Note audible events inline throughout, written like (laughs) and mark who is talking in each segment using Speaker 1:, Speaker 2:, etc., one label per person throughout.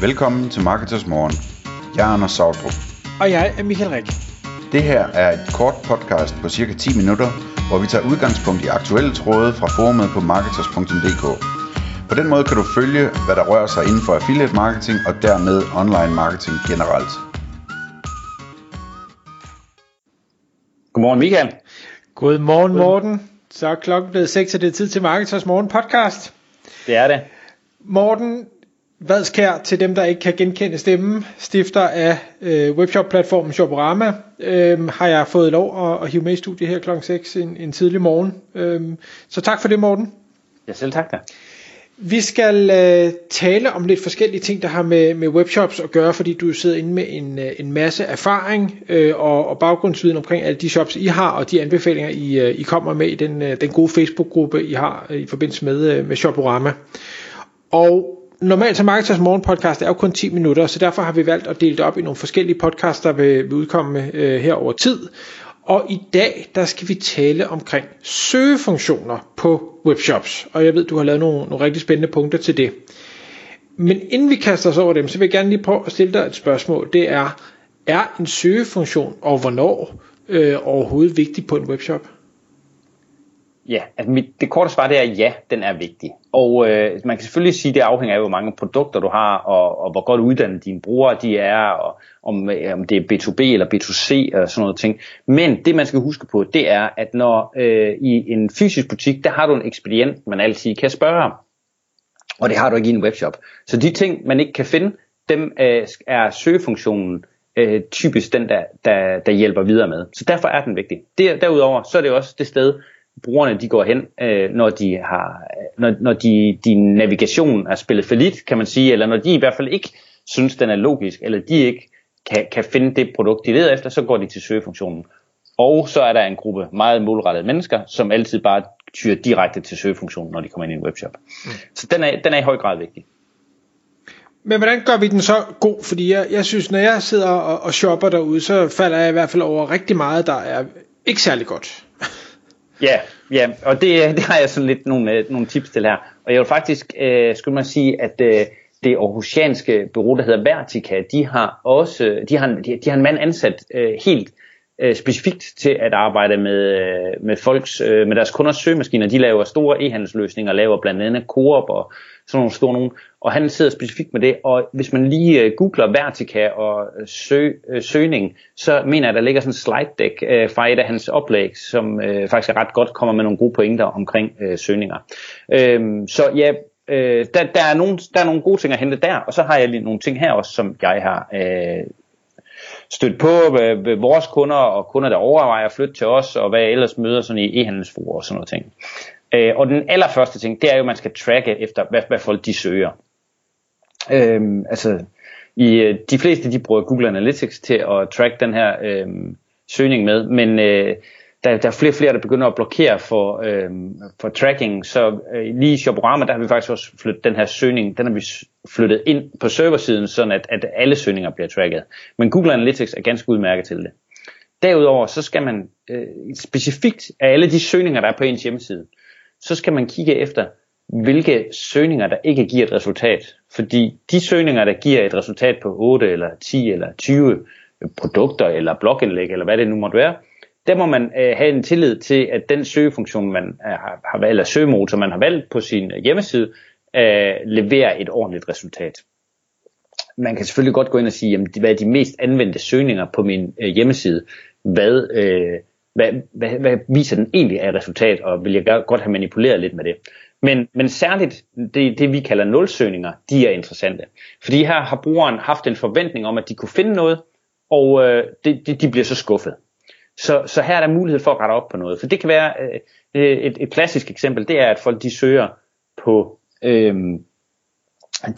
Speaker 1: Velkommen til Marketers Morgen. Jeg er Anders Sautrup.
Speaker 2: Og jeg er Michael Rik.
Speaker 1: Det her er et kort podcast på cirka 10 minutter, hvor vi tager udgangspunkt i aktuelle tråde fra forumet på marketers.dk. På den måde kan du følge, hvad der rører sig inden for affiliate marketing og dermed online marketing generelt.
Speaker 3: Godmorgen Michael.
Speaker 2: Godmorgen Morten. Så er klokken blevet 6, og det er tid til Marketers Morgen podcast.
Speaker 3: Det er det.
Speaker 2: Morten Vadskær, til dem der ikke kan genkende stemmen, stifter af øh, webshop-platformen Shoporama, øh, har jeg fået lov at, at hive med i studiet her klokken 6 en, en tidlig morgen. Øh, så tak for det Morten.
Speaker 3: Ja, selv tak da.
Speaker 2: Vi skal øh, tale om lidt forskellige ting, der har med, med webshops at gøre, fordi du sidder inde med en, øh, en masse erfaring øh, og, og baggrundsviden omkring alle de shops, I har, og de anbefalinger, I, øh, I kommer med i den, øh, den gode Facebook-gruppe, I har i forbindelse med, med Shoporama. Og normalt så Marketers Morgen podcast er jo kun 10 minutter, så derfor har vi valgt at dele det op i nogle forskellige podcasts, der vil, vil udkomme øh, her over tid. Og i dag, der skal vi tale omkring søgefunktioner på webshops. Og jeg ved, du har lavet nogle, nogle rigtig spændende punkter til det. Men inden vi kaster os over dem, så vil jeg gerne lige prøve at stille dig et spørgsmål. Det er, er en søgefunktion, og hvornår øh, overhovedet vigtig på en webshop?
Speaker 3: Ja, altså mit, det korte svar det er ja, den er vigtig. Og øh, man kan selvfølgelig sige, at det afhænger af, hvor mange produkter du har, og, og hvor godt uddannet dine brugere de er, og om, øh, om det er B2B eller B2C og sådan noget ting. Men det man skal huske på, det er, at når øh, i en fysisk butik, der har du en ekspedient, man altid kan spørge. Og det har du ikke i en webshop. Så de ting, man ikke kan finde, dem øh, er søgefunktionen øh, typisk den, der, der, der hjælper videre med. Så derfor er den vigtig. Der, derudover, så er det også det sted, brugerne de går hen, øh, når de har, når, når de, din navigation er spillet for lidt, kan man sige, eller når de i hvert fald ikke synes, den er logisk, eller de ikke kan, kan finde det produkt, de leder efter, så går de til søgefunktionen. Og så er der en gruppe meget målrettede mennesker, som altid bare tyrer direkte til søgefunktionen, når de kommer ind i en webshop. Mm. Så den er, den er i høj grad vigtig.
Speaker 2: Men hvordan gør vi den så god? Fordi jeg, jeg synes, når jeg sidder og, og shopper derude, så falder jeg i hvert fald over rigtig meget, der er ikke særlig godt.
Speaker 3: Ja, ja og det, (laughs) det har jeg sådan lidt nogle, øh, nogle tips til her. Og jeg vil faktisk, øh, skulle man sige, at øh, det aarhusianske bureau, der hedder Vertica, de har også, øh, de har, de, de har en mand ansat øh, helt øh, specifikt til at arbejde med, øh, med folks, øh, med deres kunders søgemaskiner. De laver store e-handelsløsninger, laver blandt andet Coop og sådan nogle store nogen. Og han sidder specifikt med det, og hvis man lige øh, googler Vertica og øh, søg, øh, søgning, så mener jeg, at der ligger sådan en slide deck øh, fra et af hans oplæg, som øh, faktisk er ret godt, kommer med nogle gode pointer omkring øh, søgninger. Øh, så ja, øh, der, der, er nogle, der er nogle gode ting at hente der, og så har jeg lige nogle ting her også, som jeg har øh, stødt på ved, ved vores kunder, og kunder, der overvejer at flytte til os, og hvad jeg ellers møder sådan i e-handelsforer og sådan noget ting. Øh, og den allerførste ting, det er jo, at man skal tracke efter, hvad, hvad folk de søger. Øh, altså, i, øh, de fleste de bruger Google Analytics til at track den her øh, søgning med, men øh, der, der er flere og flere, der begynder at blokere for, øh, for tracking, så øh, lige i Shoporama, der har vi faktisk også flyttet den her søgning, den har vi flyttet ind på serversiden, sådan at, at alle søgninger bliver tracket. Men Google Analytics er ganske udmærket til det. Derudover, så skal man øh, specifikt af alle de søgninger, der er på ens hjemmeside, så skal man kigge efter, hvilke søgninger, der ikke giver et resultat. Fordi de søgninger, der giver et resultat på 8 eller 10 eller 20 produkter eller blogindlæg eller hvad det nu måtte være, der må man øh, have en tillid til, at den søgefunktion, man øh, har, har valgt, eller søgemotor, man har valgt på sin øh, hjemmeside, øh, leverer et ordentligt resultat. Man kan selvfølgelig godt gå ind og sige, jamen, hvad er de mest anvendte søgninger på min øh, hjemmeside? Hvad, øh, hvad, hvad, hvad viser den egentlig af resultat, og vil jeg godt have manipuleret lidt med det. Men, men særligt det, det, vi kalder nulsøgninger, de er interessante. Fordi her har brugeren haft en forventning om, at de kunne finde noget, og øh, de, de, de bliver så skuffet. Så, så her er der mulighed for at rette op på noget. For det kan være øh, øh, et, et klassisk eksempel, det er, at folk de søger på øh,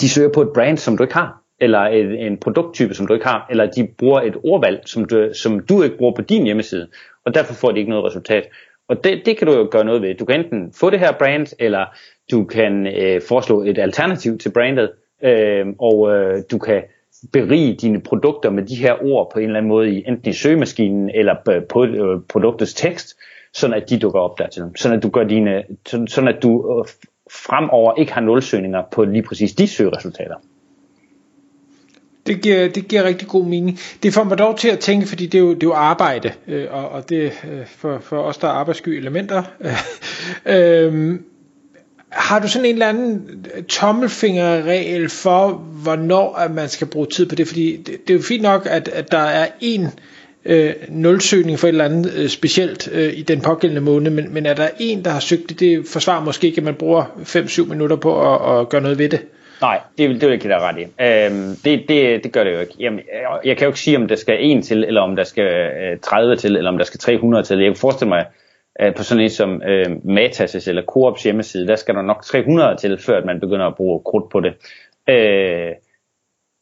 Speaker 3: de søger på et brand, som du ikke har, eller en, en produkttype, som du ikke har, eller de bruger et ordvalg, som du, som du ikke bruger på din hjemmeside, og derfor får de ikke noget resultat. Og det, det kan du jo gøre noget ved. Du kan enten få det her brand, eller du kan øh, foreslå et alternativ til brandet, øh, og øh, du kan berige dine produkter med de her ord på en eller anden måde, i, enten i søgemaskinen eller på øh, produktets tekst, sådan at de dukker op dertil. Sådan at du gør dine, sådan at du øh, fremover ikke har nulsøgninger på lige præcis de søgeresultater.
Speaker 2: Det giver, det giver rigtig god mening. Det får mig dog til at tænke, fordi det er jo, det er jo arbejde, øh, og, og det øh, for, for os, der er arbejdssky elementer. (laughs) øh, øhm, har du sådan en eller anden øh, tommelfingerregel for, hvornår at man skal bruge tid på det? Fordi det, det er jo fint nok, at, at der er en øh, nulsøgning for et eller andet øh, specielt øh, i den pågældende måned, men, men er der en, der har søgt det, det forsvarer måske ikke, at man bruger 5-7 minutter på at, at gøre noget ved det.
Speaker 3: Nej, det vil, det vil jeg ikke ret i. Øhm, det, det, det gør det jo ikke. Jamen, jeg, jeg kan jo ikke sige, om der skal en til, eller om der skal øh, 30 til, eller om der skal 300 til. Jeg kan forestille mig, at på sådan en som øh, Matas' eller Coops hjemmeside, der skal der nok 300 til, før man begynder at bruge krudt på det. Øh,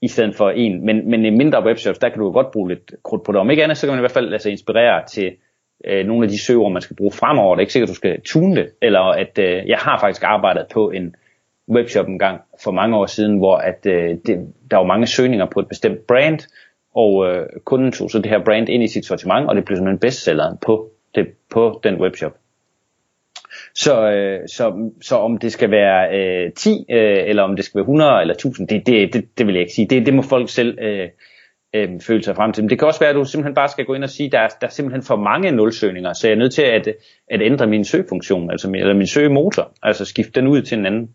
Speaker 3: i stedet for en. Men, men i mindre webshops, der kan du godt bruge lidt krudt på det. Om ikke andet, så kan man i hvert fald lade sig inspirere til øh, nogle af de søger, man skal bruge fremover. Det er ikke sikkert, at du skal tune det. Eller at øh, jeg har faktisk arbejdet på en webshop en gang for mange år siden, hvor at, øh, det, der var mange søgninger på et bestemt brand, og øh, kunden tog så det her brand ind i sit sortiment, og det blev sådan en bestseller på, det, på den webshop. Så, øh, så, så om det skal være øh, 10, øh, eller om det skal være 100 eller 1000, det, det, det, det vil jeg ikke sige. Det, det må folk selv øh, øh, føle sig frem til. Men det kan også være, at du simpelthen bare skal gå ind og sige, at der, er, der er simpelthen for mange nulsøgninger, så jeg er nødt til at, at ændre min søgefunktion, altså min, eller min søgemotor, altså skifte den ud til en anden.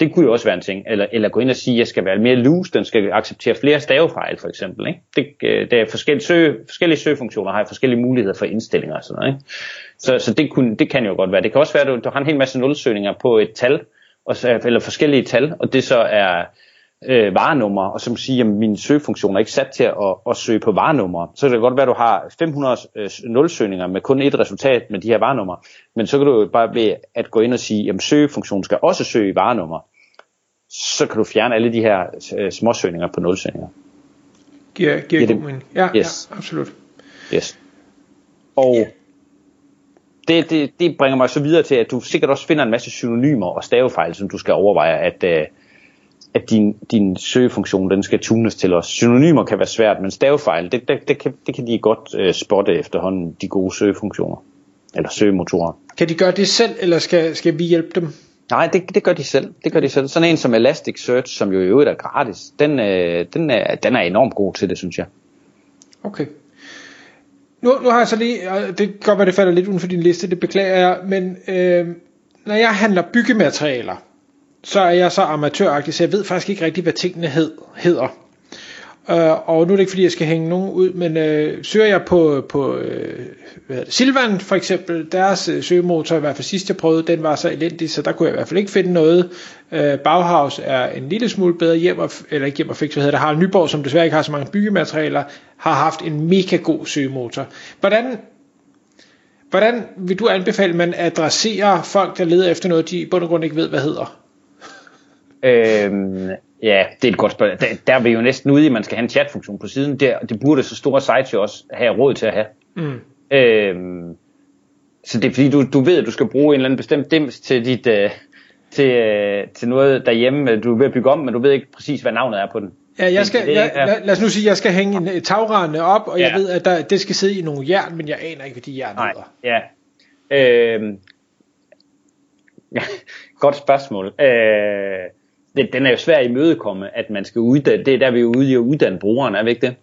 Speaker 3: Det kunne jo også være en ting. Eller, eller gå ind og sige, at jeg skal være mere loose, den skal acceptere flere stavefejl for eksempel. Ikke? Det, øh, der er forskellige, søge, forskellige søgefunktioner, har forskellige muligheder for indstillinger og sådan noget. Ikke? Så, så det, kunne, det kan jo godt være. Det kan også være, at du, du har en hel masse nulsøgninger på et tal, og så, eller forskellige tal, og det så er øh, varenummer, og som siger, at min søgefunktion er ikke sat til at, at søge på varenummer. Så kan det godt være, at du har 500 øh, nulsøgninger med kun et resultat med de her varenummer, men så kan du jo bare ved at gå ind og sige, at søgefunktionen skal også søge i varenummer. Så kan du fjerne alle de her øh, småsøgninger på nulsøgninger.
Speaker 2: Giver, giver god mening. Ja, yes. ja, absolut.
Speaker 3: Yes. Og det, det, det bringer mig så videre til, at du sikkert også finder en masse synonymer og stavefejl, som du skal overveje, at, øh, at din, din søgefunktion den skal tunes til os. Synonymer kan være svært, men stavefejl, det, det, det, kan, det kan de godt uh, spotte efterhånden, de gode søgefunktioner, eller søgemotorer.
Speaker 2: Kan de gøre det selv, eller skal, skal vi hjælpe dem?
Speaker 3: Nej, det, det gør de selv. Det gør de selv. Sådan en som Elasticsearch, som jo i øvrigt er gratis, den, øh, den, er, den er enormt god til det, synes jeg.
Speaker 2: Okay. Nu, nu har jeg så lige, det kan godt være, det falder lidt uden for din liste, det beklager jeg, men øh, når jeg handler byggematerialer, så er jeg så amatøragtig, så jeg ved faktisk ikke rigtig, hvad tingene hed, hedder. Uh, og nu er det ikke fordi jeg skal hænge nogen ud Men uh, søger jeg på, på uh, hvad det, Silvan for eksempel Deres uh, søgemotor i hvert fald sidst jeg prøvede Den var så elendig så der kunne jeg i hvert fald ikke finde noget. Uh, Bauhaus er en lille smule bedre hjem og, Eller ikke hjem og fik, så hedder det Harald Nyborg som desværre ikke har så mange byggematerialer Har haft en mega god søgemotor. Hvordan Hvordan vil du anbefale man adresserer folk der leder efter noget De i bund og grund ikke ved hvad hedder?
Speaker 3: Øhm, ja, det er et godt spørgsmål. Der, der er vi jo næsten ude i, at man skal have en chatfunktion på siden. Det, det burde så store sites jo også have råd til at have. Mm. Øhm, så det er fordi, du, du ved, at du skal bruge en eller anden bestemt dims til dit... Uh, til, uh, til noget derhjemme, du er ved at bygge om, men du ved ikke præcis, hvad navnet er på den.
Speaker 2: Ja, jeg skal, jeg, lad, lad os nu sige, at jeg skal hænge en tagrende op, og ja. jeg ved, at der, det skal sidde i nogle jern, men jeg aner ikke, hvad de jern
Speaker 3: Nej, hedder. Ja. Øhm, (laughs) godt spørgsmål. Øh, det, den er jo svær at imødekomme, at man skal uddanne, det er der vi er ude i at uddanne brugeren, er vi ikke det?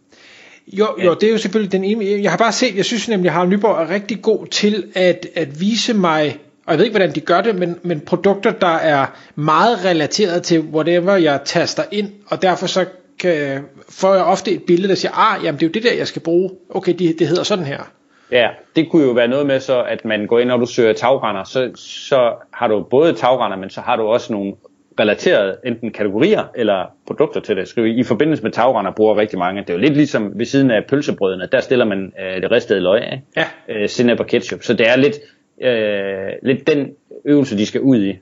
Speaker 2: Jo, jo, det er jo selvfølgelig den ene. Jeg har bare set, jeg synes nemlig, at Nyborg er rigtig god til at, at vise mig, og jeg ved ikke, hvordan de gør det, men, men produkter, der er meget relateret til whatever jeg taster ind, og derfor så kan, får jeg ofte et billede, der siger, ah, jamen det er jo det der, jeg skal bruge. Okay, det, det hedder sådan her.
Speaker 3: Ja, det kunne jo være noget med så, at man går ind, når du søger tagrender, så, så har du både tagrender, men så har du også nogle relaterede enten kategorier eller produkter til det. Skrive, I forbindelse med tagrender bruger rigtig mange. Det er jo lidt ligesom ved siden af pølsebrødene, der stiller man øh, det ristede løg af, ja. øh, sinep og ketchup. Så det er lidt, øh, lidt den øvelse, de skal ud i.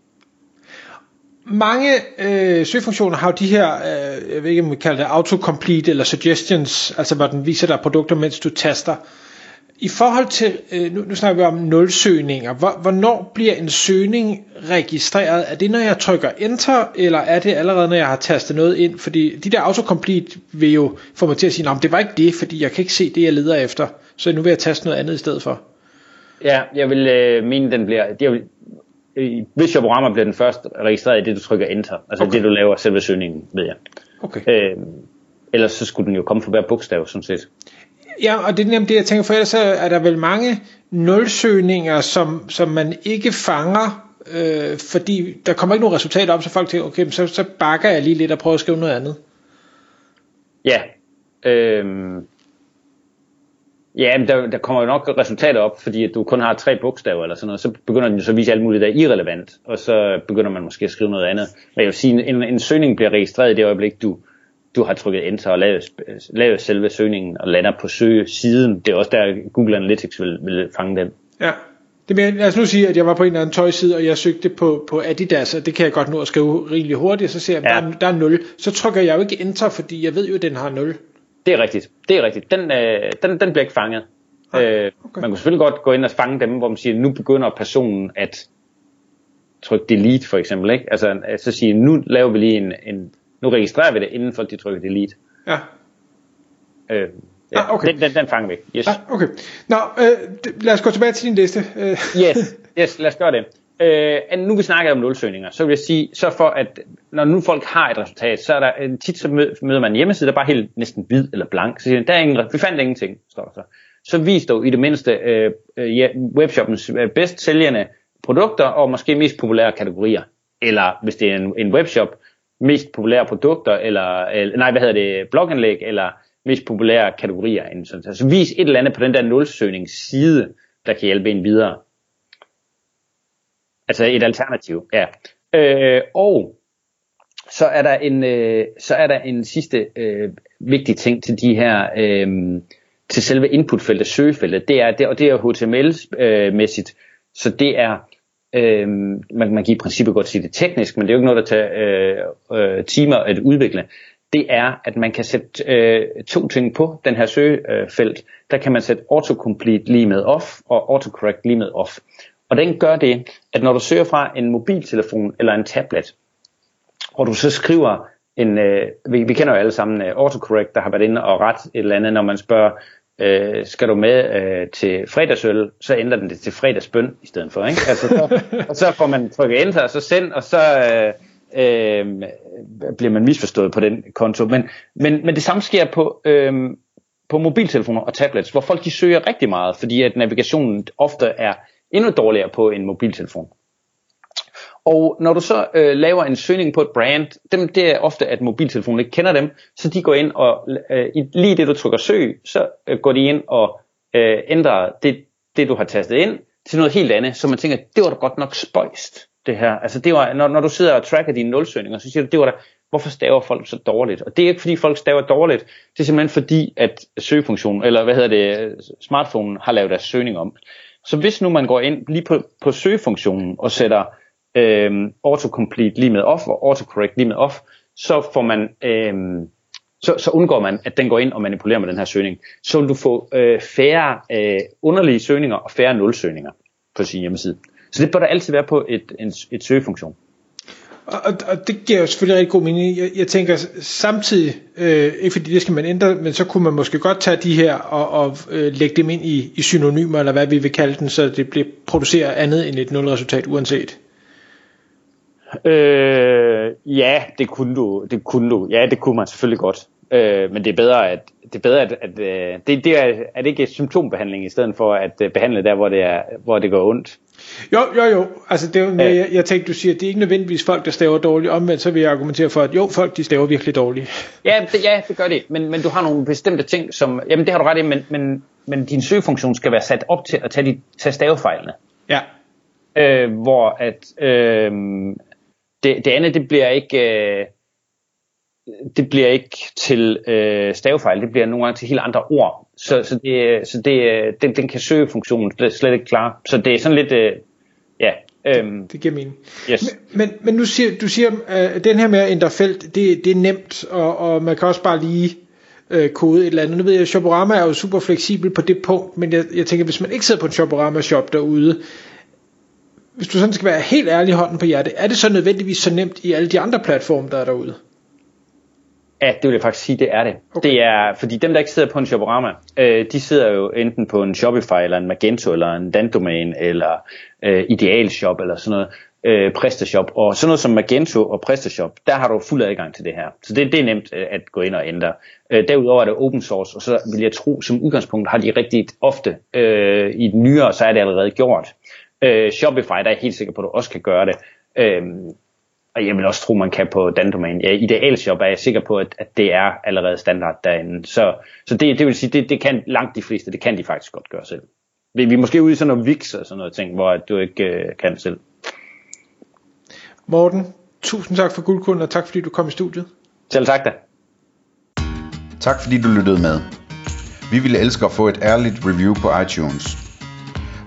Speaker 2: Mange øh, søgefunktioner har jo de her, øh, jeg ved ikke om vi kalder det autocomplete eller suggestions, altså hvor den viser dig produkter, mens du taster. I forhold til, øh, nu, nu snakker vi om nulsøgninger, hvor, hvornår bliver en søgning registreret? Er det, når jeg trykker enter, eller er det allerede, når jeg har tastet noget ind? Fordi de der autocomplete vil jo få mig til at sige, at det var ikke det, fordi jeg kan ikke se det, jeg leder efter. Så nu vil jeg taste noget andet i stedet for.
Speaker 3: Ja, jeg vil øh, mene, den bliver, jeg vil, øh, hvis jeg programmer bliver den først registreret i det, du trykker enter. Altså okay. det, du laver selve søgningen, ved jeg. Okay. Øh, Ellers så skulle den jo komme for hver bogstav, sådan set.
Speaker 2: Ja, og det er nemt det, jeg tænker, for ellers er der vel mange nulsøgninger, som, som man ikke fanger, øh, fordi der kommer ikke nogen resultater op, så folk tænker, okay, så, så bakker jeg lige lidt og prøver at skrive noget andet.
Speaker 3: Ja, øh, ja, men der, der kommer jo nok resultater op, fordi at du kun har tre bogstaver eller sådan noget, så begynder den jo så at vise alt muligt, der er irrelevant, og så begynder man måske at skrive noget andet. Men jeg vil sige, en, en søgning bliver registreret i det øjeblik, du, du har trykket enter og lavet, lavet selve søgningen og lander på søgesiden. Det er også der, Google Analytics vil, vil fange den.
Speaker 2: Ja. Det med, lad os nu sige, at jeg var på en eller anden tøjside, og jeg søgte på, på Adidas, og det kan jeg godt nå at skrive rimelig hurtigt, så ser jeg, at ja. der, der er 0. Så trykker jeg jo ikke enter, fordi jeg ved jo, at den har 0.
Speaker 3: Det er rigtigt. Det er rigtigt. Den, øh, den, den bliver ikke fanget. Øh, okay. Man kunne selvfølgelig godt gå ind og fange dem, hvor man siger, nu begynder personen at trykke delete for eksempel. Ikke? Altså så sige, nu laver vi lige en, en nu registrerer vi det, inden folk de trykker delete.
Speaker 2: Ja.
Speaker 3: Øh, ja, ah, okay. den, den, den fanger vi. Yes.
Speaker 2: Ah, okay. Nå, øh, lad os gå tilbage til din liste. Øh.
Speaker 3: yes, (laughs) yes, lad os gøre det. Øh, nu vi snakker om nulsøgninger, så vil jeg sige, så for at, når nu folk har et resultat, så er der tit så møder man en hjemmeside, der er bare helt næsten hvid eller blank. Så siger der er ingen, vi fandt ingenting, står der så. Så vis dog i det mindste øh, øh, ja, webshoppens øh, bedst sælgende produkter og måske mest populære kategorier. Eller hvis det er en, en webshop, mest populære produkter, eller, eller nej, hvad hedder det, blogindlæg, eller mest populære kategorier. Sådan. Altså vis et eller andet på den der nulsøgningsside, der kan hjælpe en videre. Altså et alternativ, ja. Øh, og så er der en, øh, så er der en sidste øh, vigtig ting til de her, øh, til selve inputfeltet, søgefeltet. Det er, det, og det er HTML-mæssigt, øh, så det er, øh, man, man kan i princippet godt sige det teknisk, men det er jo ikke noget, der tager øh, øh, timer at udvikle. Det er, at man kan sætte øh, to ting på den her søgefelt. Der kan man sætte autocomplete lige med off, og autocorrect lige med off. Og den gør det, at når du søger fra en mobiltelefon eller en tablet, og du så skriver en, øh, vi, vi kender jo alle sammen øh, autocorrect, der har været inde og ret et eller andet, når man spørger, øh, skal du med øh, til fredagsøl, så ændrer den det til fredagsbøn i stedet for. Ikke? Altså, så, (laughs) og så får man trykket enter, og så send, og så øh, øh, bliver man misforstået på den konto. Men, men, men det samme sker på, øh, på mobiltelefoner og tablets, hvor folk de søger rigtig meget, fordi at navigationen ofte er endnu dårligere på en mobiltelefon. Og når du så øh, laver en søgning på et brand, dem, det er ofte, at mobiltelefonen ikke kender dem, så de går ind og øh, lige det du trykker søg, så øh, går de ind og øh, ændrer det, det du har tastet ind til noget helt andet, så man tænker, det var da godt nok spøjst, det her. Altså det var, når, når du sidder og tracker dine nulsøgninger, så siger du, det var da, hvorfor staver folk så dårligt? Og det er ikke fordi folk staver dårligt, det er simpelthen fordi, at søgefunktionen, eller hvad hedder det, smartphonen har lavet deres søgning om. Så hvis nu man går ind lige på, på søgefunktionen og sætter øh, autocomplete lige med off og autocorrect lige med off, så får man øh, så, så undgår man, at den går ind og manipulerer med den her søgning. Så vil du få øh, færre øh, underlige søgninger og færre nulsøgninger på sin hjemmeside. Så det bør der altid være på et, en, et søgefunktion.
Speaker 2: Og, og det giver jo selvfølgelig rigtig god mening. Jeg, jeg tænker samtidig, øh, ikke fordi det skal man ændre, men så kunne man måske godt tage de her og, og øh, lægge dem ind i, i synonymer, eller hvad vi vil kalde den, så det bliver produceret andet end et nulresultat uanset.
Speaker 3: Øh, ja, det kunne du. Det kunne du. Ja, det kunne man selvfølgelig godt. Øh, men det er bedre, at, det er bedre, at, at øh, det, det er, er det ikke symptombehandling i stedet for at øh, behandle der, hvor det, er, hvor det går ondt.
Speaker 2: Jo, jo, jo. Altså, det er, jo, jeg, jeg tænkte, du siger, at det er ikke nødvendigvis folk, der staver dårligt. Omvendt så vil jeg argumentere for, at jo, folk de staver virkelig dårligt.
Speaker 3: Ja, det, ja, det gør det. Men, men du har nogle bestemte ting, som... Jamen, det har du ret i, men, men, men din søgefunktion skal være sat op til at tage, de, tage stavefejlene.
Speaker 2: Ja.
Speaker 3: Øh, hvor at... Øh, det, det andet, det bliver ikke... Øh, det bliver ikke til øh, stavefejl, det bliver nogle gange til helt andre ord. Så, så, det, så det, den, den kan søge funktionen slet ikke klar. Så det er sådan lidt, øh, ja.
Speaker 2: Øhm, det giver mening.
Speaker 3: Yes.
Speaker 2: Men, men, men nu siger du siger, øh, den her med at ændre felt, det, det er nemt, og, og man kan også bare lige øh, kode et eller andet. Nu ved jeg, Shoporama er jo super fleksibel på det punkt, men jeg, jeg tænker, hvis man ikke sidder på en Shoporama shop derude, hvis du sådan skal være helt ærlig hånden på hjertet, er det så nødvendigvis så nemt i alle de andre platforme, der er derude?
Speaker 3: Ja, det vil jeg faktisk sige, det er det. Okay. Det er, fordi dem, der ikke sidder på en Shoporama, øh, de sidder jo enten på en Shopify, eller en Magento, eller en Dandomain, eller øh, Ideal Shop, eller sådan noget. øh, PrestaShop. Og sådan noget som Magento og PrestaShop, der har du fuld adgang til det her. Så det, det er nemt øh, at gå ind og ændre. Øh, derudover er det open source, og så vil jeg tro, som udgangspunkt har de rigtig ofte øh, i den nyere, så er det allerede gjort. Øh, Shopify, der er jeg helt sikker på, at du også kan gøre det. Øh, og jeg vil også tro, man kan på Dandomain. Ja, Idealshop er jeg sikker på, at, at det er allerede standard derinde. Så, så det, det vil sige, det, det kan langt de fleste, det kan de faktisk godt gøre selv. Vi, vi er måske ude i sådan noget VIX og sådan noget ting, hvor du ikke øh, kan selv.
Speaker 2: Morten, tusind tak for guldkunden, og tak fordi du kom i studiet.
Speaker 3: Selv tak da.
Speaker 1: Tak fordi du lyttede med. Vi ville elske at få et ærligt review på iTunes.